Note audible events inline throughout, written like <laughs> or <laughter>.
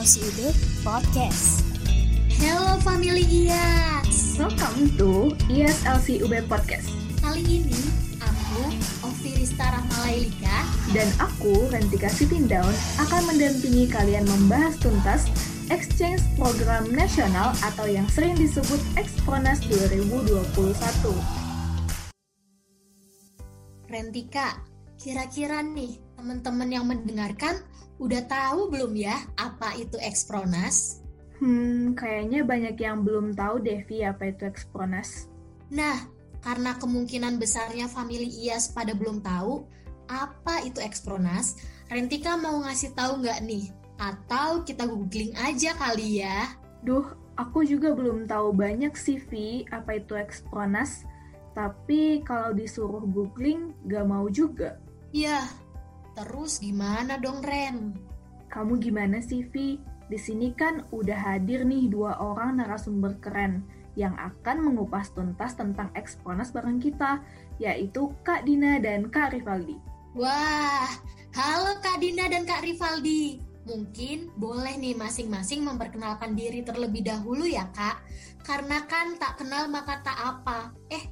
ISLCUB Podcast. Hello family IAS. Welcome to ISLC UB Podcast. Kali ini aku, Ovirista Rahmalailika, Dan aku, Rentika Sitindaun, akan mendampingi kalian membahas tuntas Exchange Program Nasional atau yang sering disebut Expronas 2021. Rentika. Kira-kira nih teman-teman yang mendengarkan udah tahu belum ya apa itu Expronas? Hmm, kayaknya banyak yang belum tahu Devi apa itu Expronas. Nah, karena kemungkinan besarnya family IAS pada belum tahu apa itu Expronas, Rentika mau ngasih tahu nggak nih? Atau kita googling aja kali ya? Duh, aku juga belum tahu banyak CV apa itu Expronas, tapi kalau disuruh googling gak mau juga. Ya, terus gimana dong Ren? Kamu gimana sih, Vi? Di sini kan udah hadir nih dua orang narasumber keren yang akan mengupas tuntas tentang Exponas bareng kita, yaitu Kak Dina dan Kak Rivaldi. Wah, halo Kak Dina dan Kak Rivaldi. Mungkin boleh nih masing-masing memperkenalkan diri terlebih dahulu ya Kak. Karena kan tak kenal maka tak apa. Eh,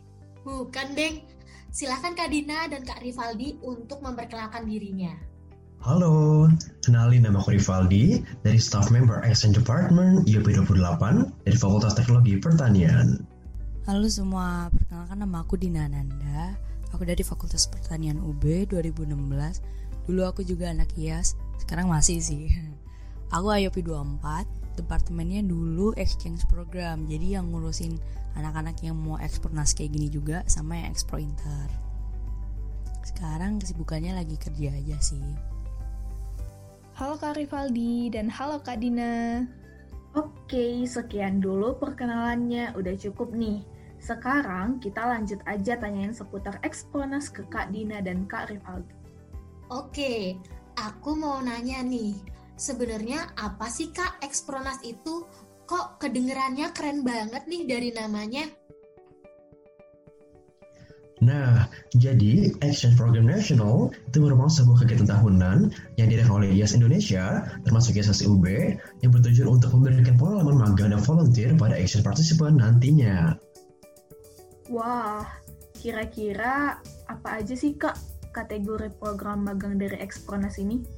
bukan deng. Silahkan Kak Dina dan Kak Rivaldi untuk memperkenalkan dirinya. Halo, kenalin nama aku Rivaldi dari staff member Exchange Department IOP 28 dari Fakultas Teknologi Pertanian. Halo semua, perkenalkan nama aku Dina Nanda. Aku dari Fakultas Pertanian UB 2016. Dulu aku juga anak IAS, sekarang masih sih. <laughs> Aku IOP 24, departemennya dulu exchange program. Jadi yang ngurusin anak-anak yang mau ekspornas kayak gini juga sama yang ekspor inter. Sekarang kesibukannya lagi kerja aja sih. Halo Kak Rivaldi dan halo Kak Dina. Oke, sekian dulu perkenalannya. Udah cukup nih. Sekarang kita lanjut aja tanyain seputar Exponas ke Kak Dina dan Kak Rivaldi. Oke, aku mau nanya nih. Sebenarnya apa sih Kak Expronas itu? Kok kedengerannya keren banget nih dari namanya? Nah, jadi Exchange Program National itu merupakan sebuah kegiatan tahunan yang diadakan oleh IAS Indonesia, termasuk IAS UB, yang bertujuan untuk memberikan pengalaman magang dan volunteer pada exchange participant nantinya. Wah, kira-kira apa aja sih Kak kategori program magang dari Exponas ini?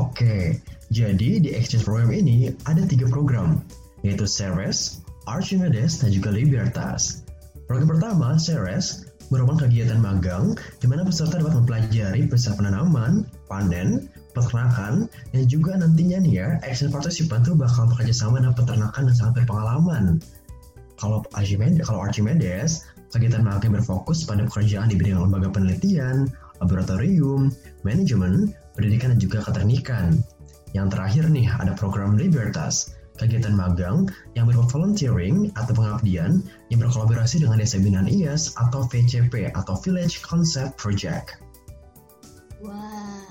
Oke, jadi di exchange program ini ada tiga program, yaitu Ceres, Archimedes, dan juga Libertas. Program pertama, Ceres, merupakan kegiatan magang di mana peserta dapat mempelajari proses penanaman, panen, peternakan, dan juga nantinya nih ya, exchange participant tuh bakal bekerja sama dengan peternakan dan sangat berpengalaman. Kalau Archimedes, kalau Archimedes, kegiatan magang berfokus pada pekerjaan di bidang lembaga penelitian, laboratorium, manajemen, pendidikan dan juga keternikan. Yang terakhir nih ada program Libertas, kegiatan magang yang berupa volunteering atau pengabdian yang berkolaborasi dengan Desa Binaan IAS atau VCP atau Village Concept Project. Wah,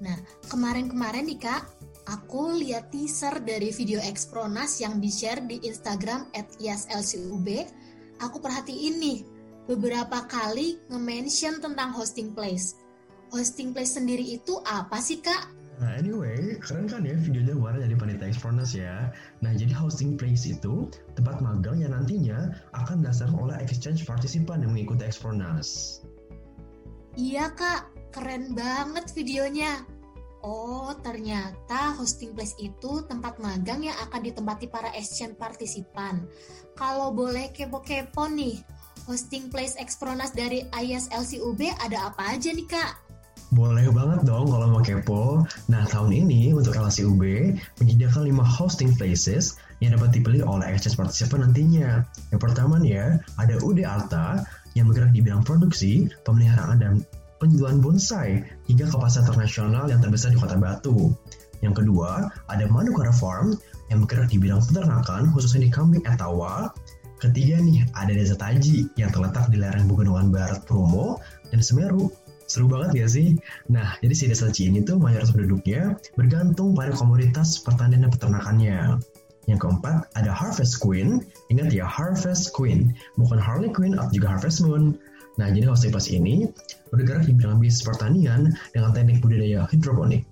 nah kemarin-kemarin nih kak, aku lihat teaser dari video Expronas yang di-share di Instagram at IASLCUB. Aku perhatiin nih, beberapa kali nge-mention tentang hosting place. Hosting place sendiri itu apa sih kak? Nah anyway, keren kan ya videonya kemarin dari Panitia Expronas ya. Nah jadi hosting place itu tempat magang yang nantinya akan dilaksanakan oleh exchange participant yang mengikuti Expronas. Iya kak, keren banget videonya. Oh, ternyata hosting place itu tempat magang yang akan ditempati para exchange partisipan. Kalau boleh kepo-kepo nih, hosting place Expronas dari ISLCUB ada apa aja nih kak? Boleh banget dong kalau mau kepo. Nah, tahun ini untuk LCUB menyediakan 5 hosting places yang dapat dipilih oleh exchange participant nantinya. Yang pertama nih ya, ada UD Arta yang bergerak di bidang produksi, pemeliharaan, dan penjualan bonsai hingga ke pasar internasional yang terbesar di Kota Batu. Yang kedua, ada Manukara Farm yang bergerak di bidang peternakan khususnya di kambing etawa. Ketiga nih, ada Desa Taji yang terletak di lereng Pegunungan Barat Promo dan Semeru Seru banget gak sih? Nah, jadi si desa Ci ini tuh mayoritas penduduknya bergantung pada komoditas pertanian dan peternakannya. Yang keempat, ada Harvest Queen. Ingat ya, Harvest Queen. Bukan Harley Quinn atau juga Harvest Moon. Nah, jadi hosting plus ini bergerak di bidang bisnis pertanian dengan teknik budidaya hidroponik.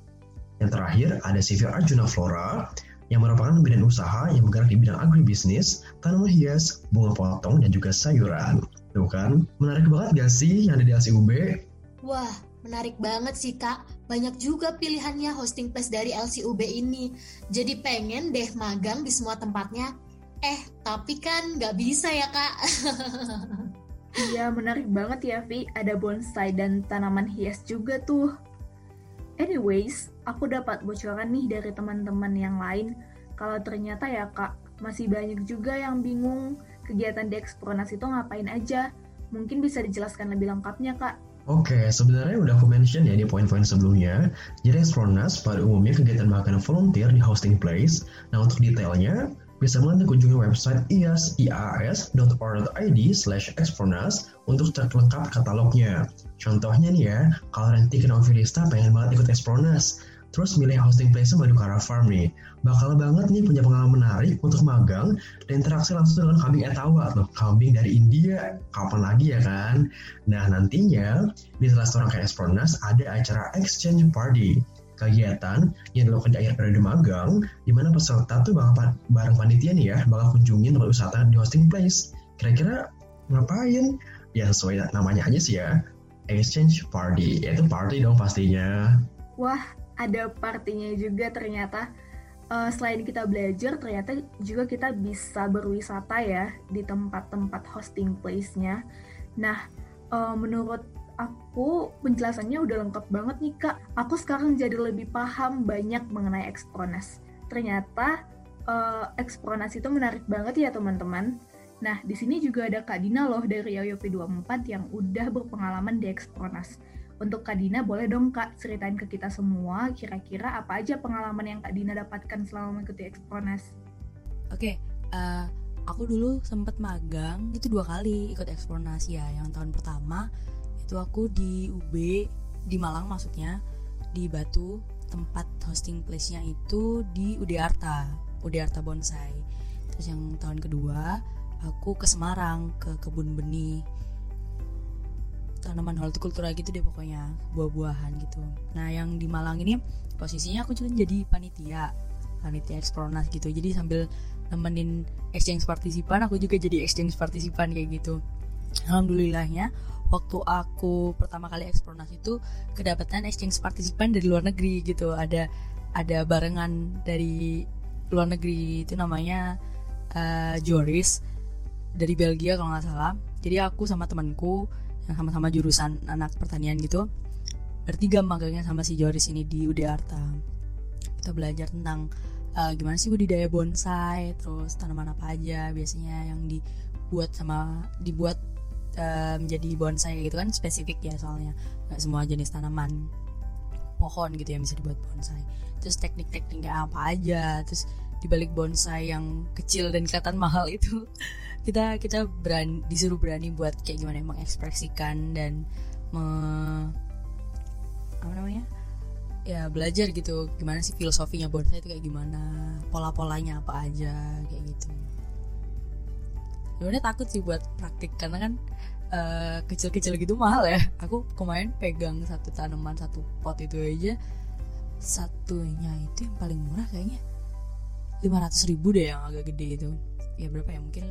Yang terakhir ada CV Arjuna Flora yang merupakan badan usaha yang bergerak di bidang agribisnis, tanaman hias, bunga potong, dan juga sayuran. Tuh kan, menarik banget gak sih yang ada di LCUB? Wah, menarik banget sih kak. Banyak juga pilihannya hosting place dari LCUB ini. Jadi pengen deh magang di semua tempatnya. Eh, tapi kan nggak bisa ya kak. <laughs> Iya, menarik banget ya, Vi. Ada bonsai dan tanaman hias juga tuh. Anyways, aku dapat bocoran nih dari teman-teman yang lain. Kalau ternyata ya kak, masih banyak juga yang bingung kegiatan di Ekspronas itu ngapain aja. Mungkin bisa dijelaskan lebih lengkapnya kak. Oke, sebenarnya udah aku mention ya di poin-poin sebelumnya. Jadi Ekspronas pada umumnya kegiatan makan volunteer di hosting place. Nah untuk detailnya, bisa banget kunjungi website ias ias.org.id slash exfornas untuk cek lengkap katalognya. Contohnya nih ya, kalau Renti dan Virista pengen banget ikut Expronas, terus milih hosting place Madukara Farm nih. Bakal banget nih punya pengalaman menarik untuk magang dan interaksi langsung dengan kambing etawa loh, kambing dari India. Kapan lagi ya kan? Nah nantinya di salah satu rangkaian Expronas ada acara exchange party kegiatan yang dilakukan di akhir periode magang, di mana peserta tuh bakal bareng panitia nih ya, bakal kunjungin tempat wisata di hosting place. Kira-kira ngapain? Ya sesuai namanya aja sih ya, exchange party, yaitu party dong pastinya. Wah, ada partinya juga ternyata. Uh, selain kita belajar, ternyata juga kita bisa berwisata ya di tempat-tempat hosting place-nya. Nah, uh, menurut aku penjelasannya udah lengkap banget nih kak. Aku sekarang jadi lebih paham banyak mengenai Expronas. Ternyata uh, Expronas itu menarik banget ya teman-teman. Nah, di sini juga ada Kak Dina loh dari YOP24 yang udah berpengalaman di Expronas. Untuk Kak Dina, boleh dong Kak ceritain ke kita semua kira-kira apa aja pengalaman yang Kak Dina dapatkan selama mengikuti Expronas? Oke, okay, uh, aku dulu sempat magang itu dua kali ikut Expronas ya. Yang tahun pertama itu aku di UB di Malang maksudnya di Batu tempat hosting place-nya itu di UD Arta UD Arta Bonsai terus yang tahun kedua aku ke Semarang ke kebun benih tanaman hortikultura gitu deh pokoknya buah-buahan gitu. Nah yang di Malang ini posisinya aku juga jadi panitia panitia ekspronas gitu. Jadi sambil nemenin exchange partisipan aku juga jadi exchange partisipan kayak gitu. Alhamdulillahnya waktu aku pertama kali eksplorasi itu kedapatan exchange partisipan dari luar negeri gitu. Ada ada barengan dari luar negeri itu namanya uh, Joris dari Belgia kalau nggak salah. Jadi aku sama temanku sama-sama jurusan anak pertanian gitu. Bertiga magangnya sama si Joris ini di UD Arta kita belajar tentang uh, gimana sih budidaya bonsai terus tanaman apa aja biasanya yang dibuat sama dibuat uh, menjadi bonsai gitu kan spesifik ya soalnya. Nggak semua jenis tanaman pohon gitu yang bisa dibuat bonsai. Terus teknik-tekniknya apa aja terus dibalik bonsai yang kecil dan kelihatan mahal itu <laughs> kita kita berani disuruh berani buat kayak gimana mengekspresikan dan me, apa namanya? Ya belajar gitu gimana sih filosofinya bonsai itu kayak gimana pola-polanya apa aja kayak gitu. Sebenarnya takut sih buat praktik karena kan eh, kecil-kecil gitu mahal ya. Aku kemarin pegang satu tanaman satu pot itu aja satunya itu yang paling murah kayaknya 500 ribu deh yang agak gede itu. Ya berapa ya? Mungkin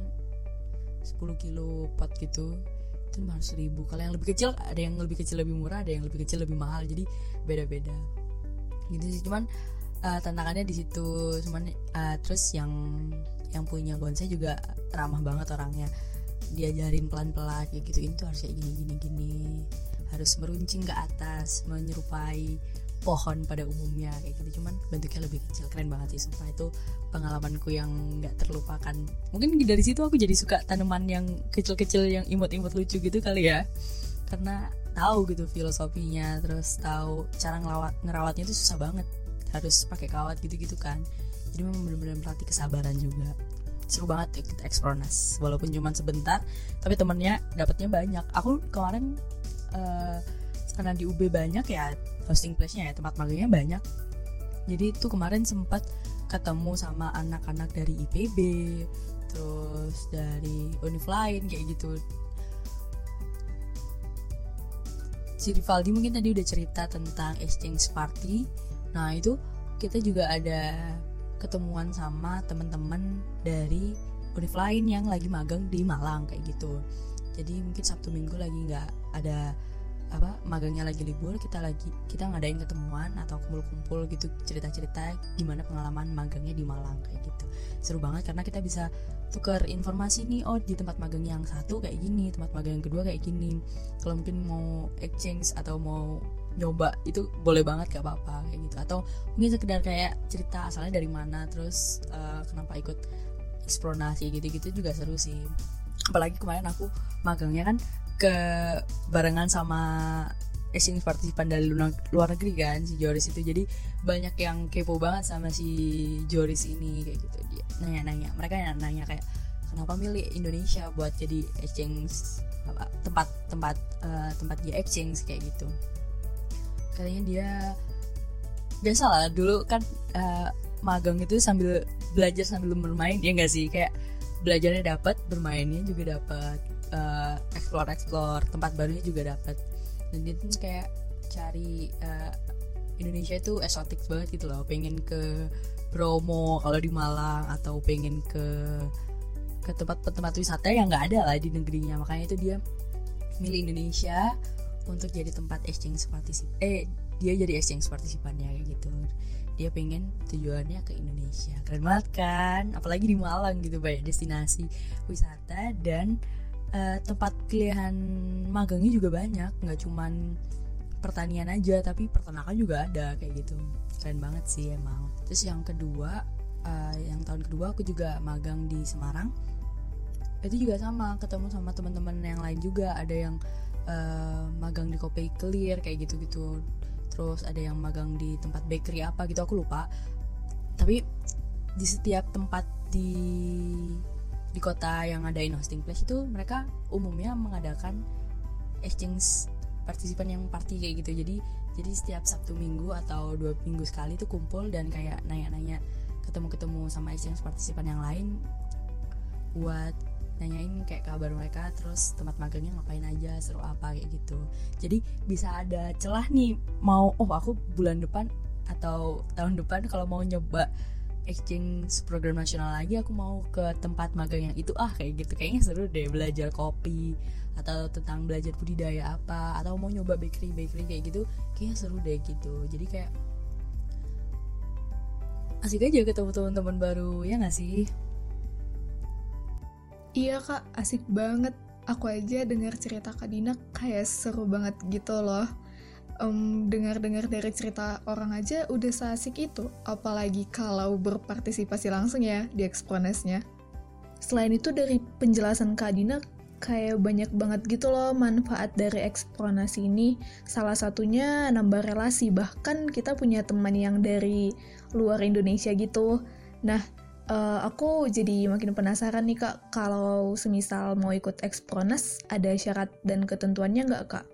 10 kilo pot gitu itu 500 ribu kalau yang lebih kecil ada yang lebih kecil lebih murah ada yang lebih kecil lebih mahal. Jadi beda-beda. Gitu sih. Cuman uh, tantangannya di situ. Cuman uh, terus yang yang punya bonsai juga ramah banget orangnya. Diajarin pelan-pelan kayak gitu itu harus kayak gini gini gini harus meruncing ke atas menyerupai pohon pada umumnya kayak gitu. Cuman bentuknya lebih kecil. Keren banget sih sumpah. Itu pengalamanku yang nggak terlupakan. Mungkin dari situ aku jadi suka tanaman yang kecil-kecil yang imut-imut lucu gitu kali ya. Karena tahu gitu filosofinya terus tahu cara ngelawat ngerawatnya itu susah banget. Harus pakai kawat gitu-gitu kan. Jadi memang benar-benar melatih kesabaran juga. Seru banget ya kita eksplornas walaupun cuma sebentar tapi temennya dapatnya banyak. Aku kemarin uh, karena di UB banyak ya hosting place-nya ya tempat magangnya banyak. Jadi itu kemarin sempat ketemu sama anak-anak dari IPB terus dari univ lain kayak gitu. Si Rivaldi mungkin tadi udah cerita tentang exchange party. Nah itu kita juga ada ketemuan sama teman-teman dari univ lain yang lagi magang di Malang kayak gitu. Jadi mungkin Sabtu Minggu lagi nggak ada apa magangnya lagi libur kita lagi kita ngadain ketemuan atau kumpul-kumpul gitu cerita-cerita gimana pengalaman magangnya di Malang kayak gitu. Seru banget karena kita bisa tukar informasi nih oh di tempat magang yang satu kayak gini tempat magang yang kedua kayak gini. Kalau mungkin mau exchange atau mau nyoba itu boleh banget gak apa-apa kayak gitu. Atau mungkin sekedar kayak cerita asalnya dari mana terus uh, kenapa ikut eksplorasi gitu-gitu juga seru sih. Apalagi kemarin aku magangnya kan ke barengan sama exchange partisipan dari luar negeri kan si Joris itu. Jadi banyak yang kepo banget sama si Joris ini kayak gitu. Dia nanya-nanya mereka nanya kayak kenapa milih Indonesia buat jadi exchange tempat tempat uh, tempat dia exchange? Kayak gitu. Katanya dia biasa lah dulu kan uh, magang itu sambil belajar sambil bermain ya enggak sih? Kayak belajarnya dapat bermainnya juga dapat uh, explore explore tempat barunya juga dapat. Dan dia tuh kayak cari uh, Indonesia itu esotik banget gitu loh. Pengen ke Bromo kalau di Malang atau pengen ke ke tempat-tempat wisata yang nggak ada lah di negerinya. Makanya itu dia milih Indonesia untuk jadi tempat exchange partisip eh dia jadi exchange partisipannya gitu dia pengen tujuannya ke Indonesia. Keren banget kan? Apalagi di Malang gitu banyak destinasi wisata dan uh, tempat pilihan magangnya juga banyak. Nggak cuman pertanian aja tapi peternakan juga ada kayak gitu. Keren banget sih emang. Terus yang kedua uh, yang tahun kedua aku juga magang di Semarang. Itu juga sama ketemu sama teman-teman yang lain juga. Ada yang uh, magang di Kopi Clear kayak gitu-gitu terus ada yang magang di tempat bakery apa gitu aku lupa. Tapi di setiap tempat di di kota yang ngadain hosting place itu mereka umumnya mengadakan exchange partisipan yang party kayak gitu. Jadi jadi setiap sabtu minggu atau dua minggu sekali itu kumpul dan kayak nanya-nanya ketemu-ketemu sama exchange partisipan yang lain buat nanyain kayak kabar mereka terus tempat magangnya ngapain aja seru apa kayak gitu. Jadi bisa ada celah nih mau oh aku bulan depan atau tahun depan kalau mau nyoba exchange program nasional lagi aku mau ke tempat magang yang itu ah kayak gitu. Kayaknya seru deh belajar kopi atau tentang belajar budidaya apa atau mau nyoba bakery bakery kayak gitu kayaknya seru deh gitu. Jadi kayak asik aja ketemu teman-teman baru ya nggak sih iya kak asik banget aku aja dengar cerita kak Dina kayak seru banget gitu loh um, dengar-dengar dari cerita orang aja udah seasik itu, apalagi kalau berpartisipasi langsung ya di Exponesnya. Selain itu dari penjelasan Kak Dina, kayak banyak banget gitu loh manfaat dari Exponas ini. Salah satunya nambah relasi, bahkan kita punya teman yang dari luar Indonesia gitu. Nah, uh, aku jadi makin penasaran nih kak, kalau semisal mau ikut Exponas, ada syarat dan ketentuannya nggak kak?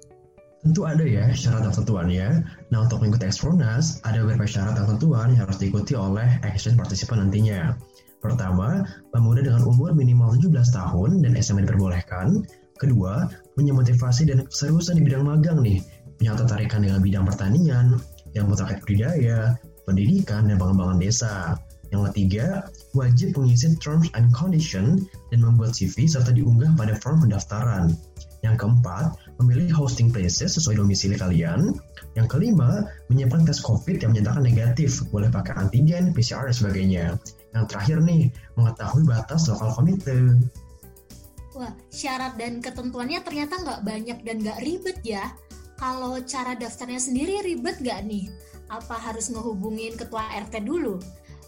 Tentu ada ya syarat dan ketentuannya. Nah untuk mengikuti Expronas, ada beberapa syarat dan ketentuan yang harus diikuti oleh exchange partisipan nantinya. Pertama, pemuda dengan umur minimal 17 tahun dan SMA diperbolehkan. Kedua, punya motivasi dan keseriusan di bidang magang nih, punya ketertarikan dengan bidang pertanian, yang terkait budidaya, pendidikan, dan pengembangan desa. Yang ketiga, wajib mengisi terms and condition dan membuat CV serta diunggah pada form pendaftaran. Yang keempat, memilih hosting places sesuai domisili kalian. Yang kelima, menyiapkan tes COVID yang menyatakan negatif, boleh pakai antigen, PCR, dan sebagainya. Yang terakhir nih, mengetahui batas lokal komite. Wah, syarat dan ketentuannya ternyata nggak banyak dan nggak ribet ya. Kalau cara daftarnya sendiri ribet nggak nih? Apa harus ngehubungin ketua RT dulu?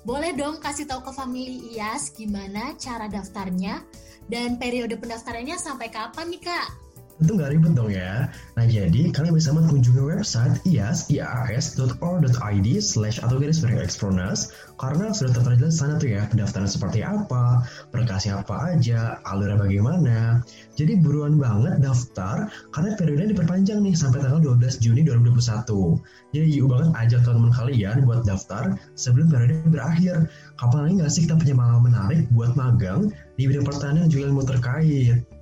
Boleh dong kasih tahu ke family IAS gimana cara daftarnya dan periode pendaftarannya sampai kapan nih kak? Tentu nggak ribet dong ya. Nah jadi kalian bisa mengunjungi website ias ias.or.id slash atau garis miring expronas karena sudah tertera jelas sana tuh ya pendaftaran seperti apa, berkasnya apa aja, alurnya bagaimana. Jadi buruan banget daftar karena periodenya diperpanjang nih sampai tanggal 12 Juni 2021. Jadi yuk banget ajak teman-teman kalian buat daftar sebelum periode berakhir. Kapan lagi nggak sih kita punya malam menarik buat magang di bidang pertanian juga ilmu terkait?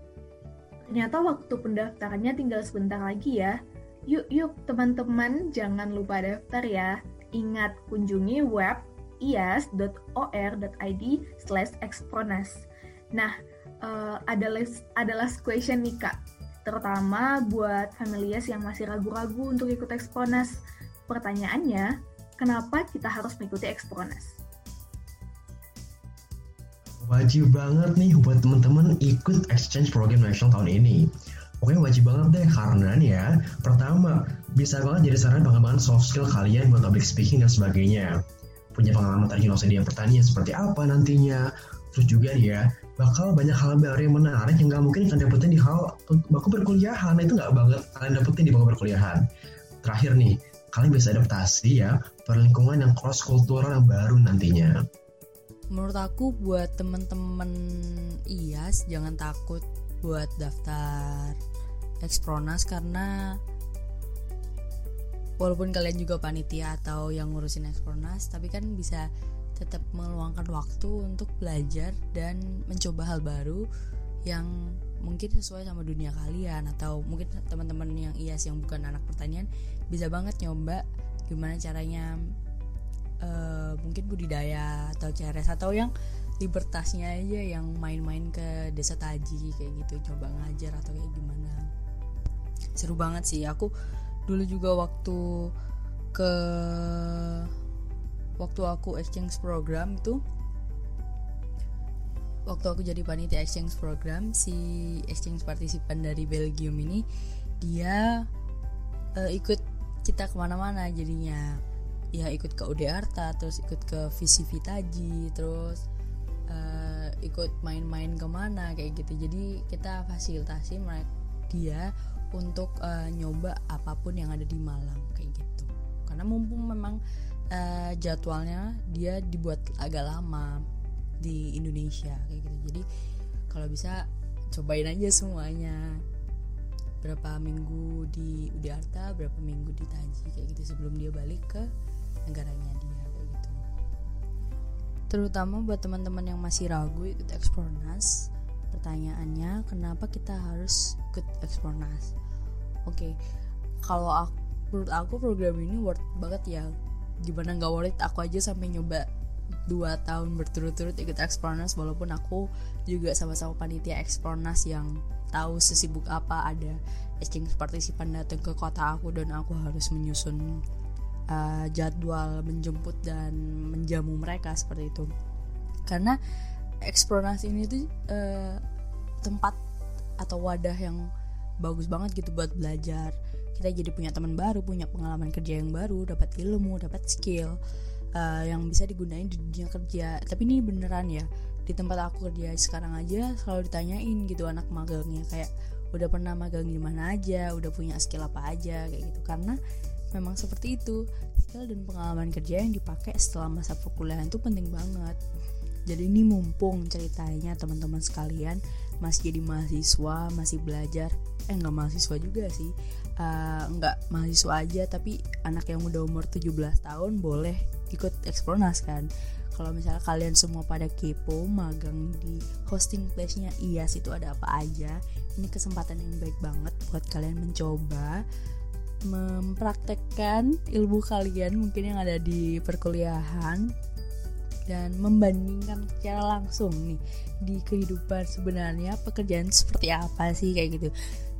Ternyata waktu pendaftarannya tinggal sebentar lagi ya. Yuk, yuk teman-teman, jangan lupa daftar ya. Ingat, kunjungi web ias.or.id slash expronas. Nah, uh, ada, last, ada last question nih Kak, terutama buat familias yang masih ragu-ragu untuk ikut Exponas. Pertanyaannya, kenapa kita harus mengikuti Exponas? Wajib banget nih buat teman-teman ikut exchange program nasional tahun ini. Pokoknya wajib banget deh karena nih ya, pertama bisa banget jadi saran pengembangan soft skill kalian buat public speaking dan sebagainya. Punya pengalaman terjun langsung di pertanian seperti apa nantinya. Terus juga nih ya, bakal banyak hal baru yang menarik yang gak mungkin kalian dapetin di hal baku perkuliahan. Itu gak banget kalian dapetin di baku perkuliahan. Terakhir nih, kalian bisa adaptasi ya perlingkungan yang cross kultural yang baru nantinya menurut aku buat temen-temen IAS jangan takut buat daftar Expronas karena walaupun kalian juga panitia atau yang ngurusin Expronas tapi kan bisa tetap meluangkan waktu untuk belajar dan mencoba hal baru yang mungkin sesuai sama dunia kalian atau mungkin teman-teman yang IAS yang bukan anak pertanian bisa banget nyoba gimana caranya uh, mungkin budidaya atau ceres atau yang libertasnya aja yang main-main ke desa Taji kayak gitu coba ngajar atau kayak gimana. Seru banget sih. Aku dulu juga waktu ke waktu aku exchange program itu waktu aku jadi panitia exchange program si exchange partisipan dari Belgium ini dia uh, ikut kita ke mana-mana jadinya ya ikut ke UD Arta terus ikut ke Visi Vitaji terus uh, ikut main-main ke mana kayak gitu. Jadi kita fasilitasi mereka dia untuk uh, nyoba apa pun yang ada di Malang kayak gitu. Karena mumpung memang uh, jadwalnya dia dibuat agak lama di Indonesia kayak gitu. Jadi kalau bisa cobain aja semuanya. Berapa minggu di UD Arta berapa minggu di Taji kayak gitu sebelum dia balik ke negaranya dia kayak gitu. Terutama buat teman-teman yang masih ragu ikut Expornas pertanyaannya kenapa kita harus ikut Expornas oke okay, kalau aku menurut aku program ini worth banget ya. Gimana nggak worth it aku aja sampai nyoba dua tahun berturut-turut ikut Expornas walaupun aku juga sama-sama panitia Expornas yang tahu sesibuk apa ada exchange partisipan datang ke kota aku dan aku harus menyusun uh, jadwal menjemput dan menjamu mereka seperti itu. Karena eksplorasi ini tuh uh, tempat atau wadah yang bagus banget gitu buat belajar. Kita jadi punya teman baru punya pengalaman kerja yang baru dapat ilmu dapat skill uh, yang bisa digunain di dunia kerja. Tapi ini beneran ya di tempat aku kerja sekarang aja selalu ditanyain gitu anak magangnya kayak udah pernah magang di mana aja? Udah punya skill apa aja? Kayak gitu. Karena memang seperti itu. Skill dan pengalaman kerja yang dipakai setelah masa perkuliahan itu penting banget. Jadi ini mumpung ceritanya teman-teman sekalian masih jadi mahasiswa masih belajar. Eh nggak mahasiswa juga sih. Uh, mahasiswa aja tapi anak yang udah umur 17 tahun boleh ikut ekspronas kan. Kalau misalnya kalian semua pada kepo magang di hosting place-nya IAS itu ada apa aja. Ini kesempatan yang baik banget buat kalian mencoba mempraktekkan ilmu kalian mungkin yang ada di perkuliahan dan membandingkan secara langsung nih di kehidupan sebenarnya pekerjaan seperti apa sih kayak gitu.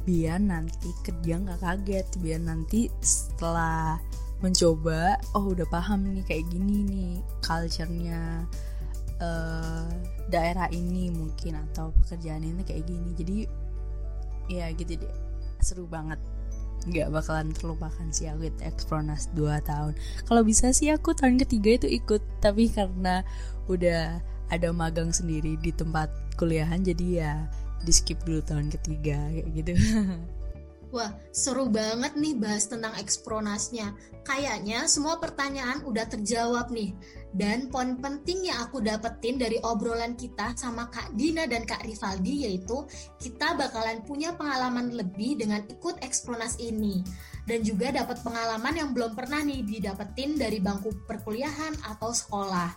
Biar nanti kerja nggak kaget biar nanti setelah mencoba oh udah paham nih kayak gini nih culture-nya uh, daerah ini mungkin atau pekerjaan ini kayak gini. Jadi ya gitu deh seru banget nggak bakalan terlupakan sih aku ikut Expronas 2 tahun. Kalau bisa sih aku tahun ketiga itu ikut tapi karena udah ada magang sendiri di tempat kuliahan jadi ya di skip dulu tahun ketiga kayak gitu <laughs> Wah, seru banget nih bahas tentang ekspronasnya. Kayaknya semua pertanyaan udah terjawab nih. Dan poin penting yang aku dapetin dari obrolan kita sama Kak Dina dan Kak Rivaldi yaitu kita bakalan punya pengalaman lebih dengan ikut ekspronas ini. Dan juga dapat pengalaman yang belum pernah nih didapetin dari bangku perkuliahan atau sekolah.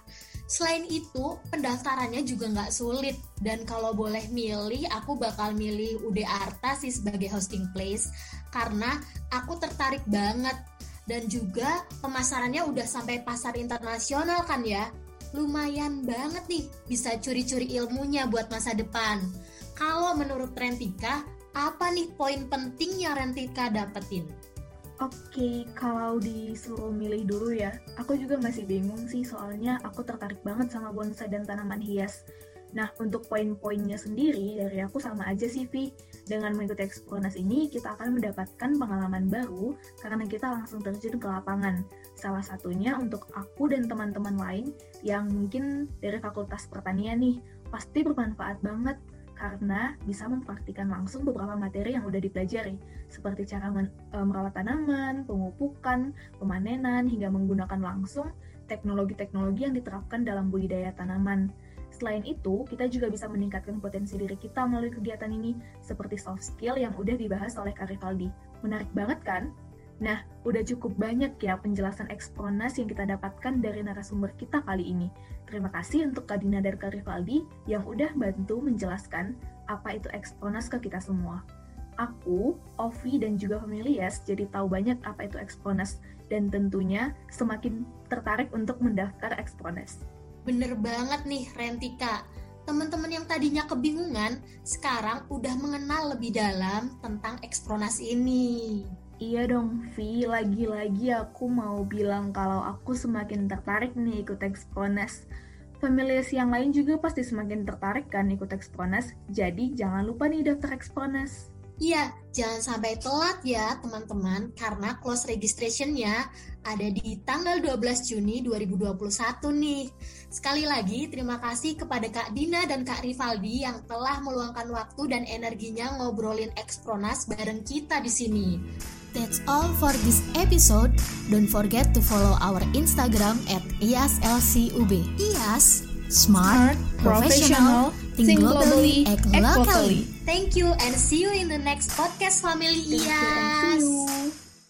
Selain itu, pendaftarannya juga nggak sulit. Dan kalau boleh milih, aku bakal milih UD Arta sih sebagai hosting place. Karena aku tertarik banget Dan juga pemasarannya udah sampai pasar internasional kan ya. Lumayan banget nih bisa curi-curi ilmunya buat masa depan. Kalau menurut Rentika, apa nih poin penting yang Rentika dapetin? Oke, kalau disuruh milih dulu ya, aku juga masih bingung sih soalnya aku tertarik banget sama bonsai dan tanaman hias. Nah, untuk poin-poinnya sendiri dari aku sama aja sih, Vi. Dengan mengikuti Ekspronas ini, kita akan mendapatkan pengalaman baru karena kita langsung terjun ke lapangan. Salah satunya untuk aku dan teman-teman lain yang mungkin dari Fakultas Pertanian nih, pasti bermanfaat banget karena bisa mempraktikkan langsung beberapa materi yang udah dipelajari, seperti cara men, e, merawat tanaman, pemupukan, pemanenan, hingga menggunakan langsung teknologi-teknologi yang diterapkan dalam budidaya tanaman. Selain itu, kita juga bisa meningkatkan potensi diri kita melalui kegiatan ini, seperti soft skill yang udah dibahas oleh Kak Rivaldi. Menarik banget kan? Nah, udah cukup banyak ya penjelasan eksponas yang kita dapatkan dari narasumber kita kali ini. Terima kasih untuk Kak Dina dan Kak Rivaldi yang udah bantu menjelaskan apa itu eksponas ke kita semua. Aku, Ovi, dan juga Familias jadi tahu banyak apa itu eksponas dan tentunya semakin tertarik untuk mendaftar eksponas. Bener banget nih Rentika, teman-teman yang tadinya kebingungan sekarang udah mengenal lebih dalam tentang ekspronas ini. Iya dong, Vi. Lagi-lagi aku mau bilang kalau aku semakin tertarik nih ikut Expones. Familias yang lain juga pasti semakin tertarik kan ikut Expones. Jadi jangan lupa nih daftar Expones. Iya, jangan sampai telat ya teman-teman karena close registrationnya ada di tanggal 12 Juni 2021 nih. Sekali lagi terima kasih kepada Kak Dina dan Kak Rivaldi yang telah meluangkan waktu dan energinya ngobrolin Expronas bareng kita di sini. That's all for this episode. Don't forget to follow our Instagram at IASLCUB. IAS, smart, professional, think globally, act locally. Thank you and see you in the next podcast family Thank IAS. you.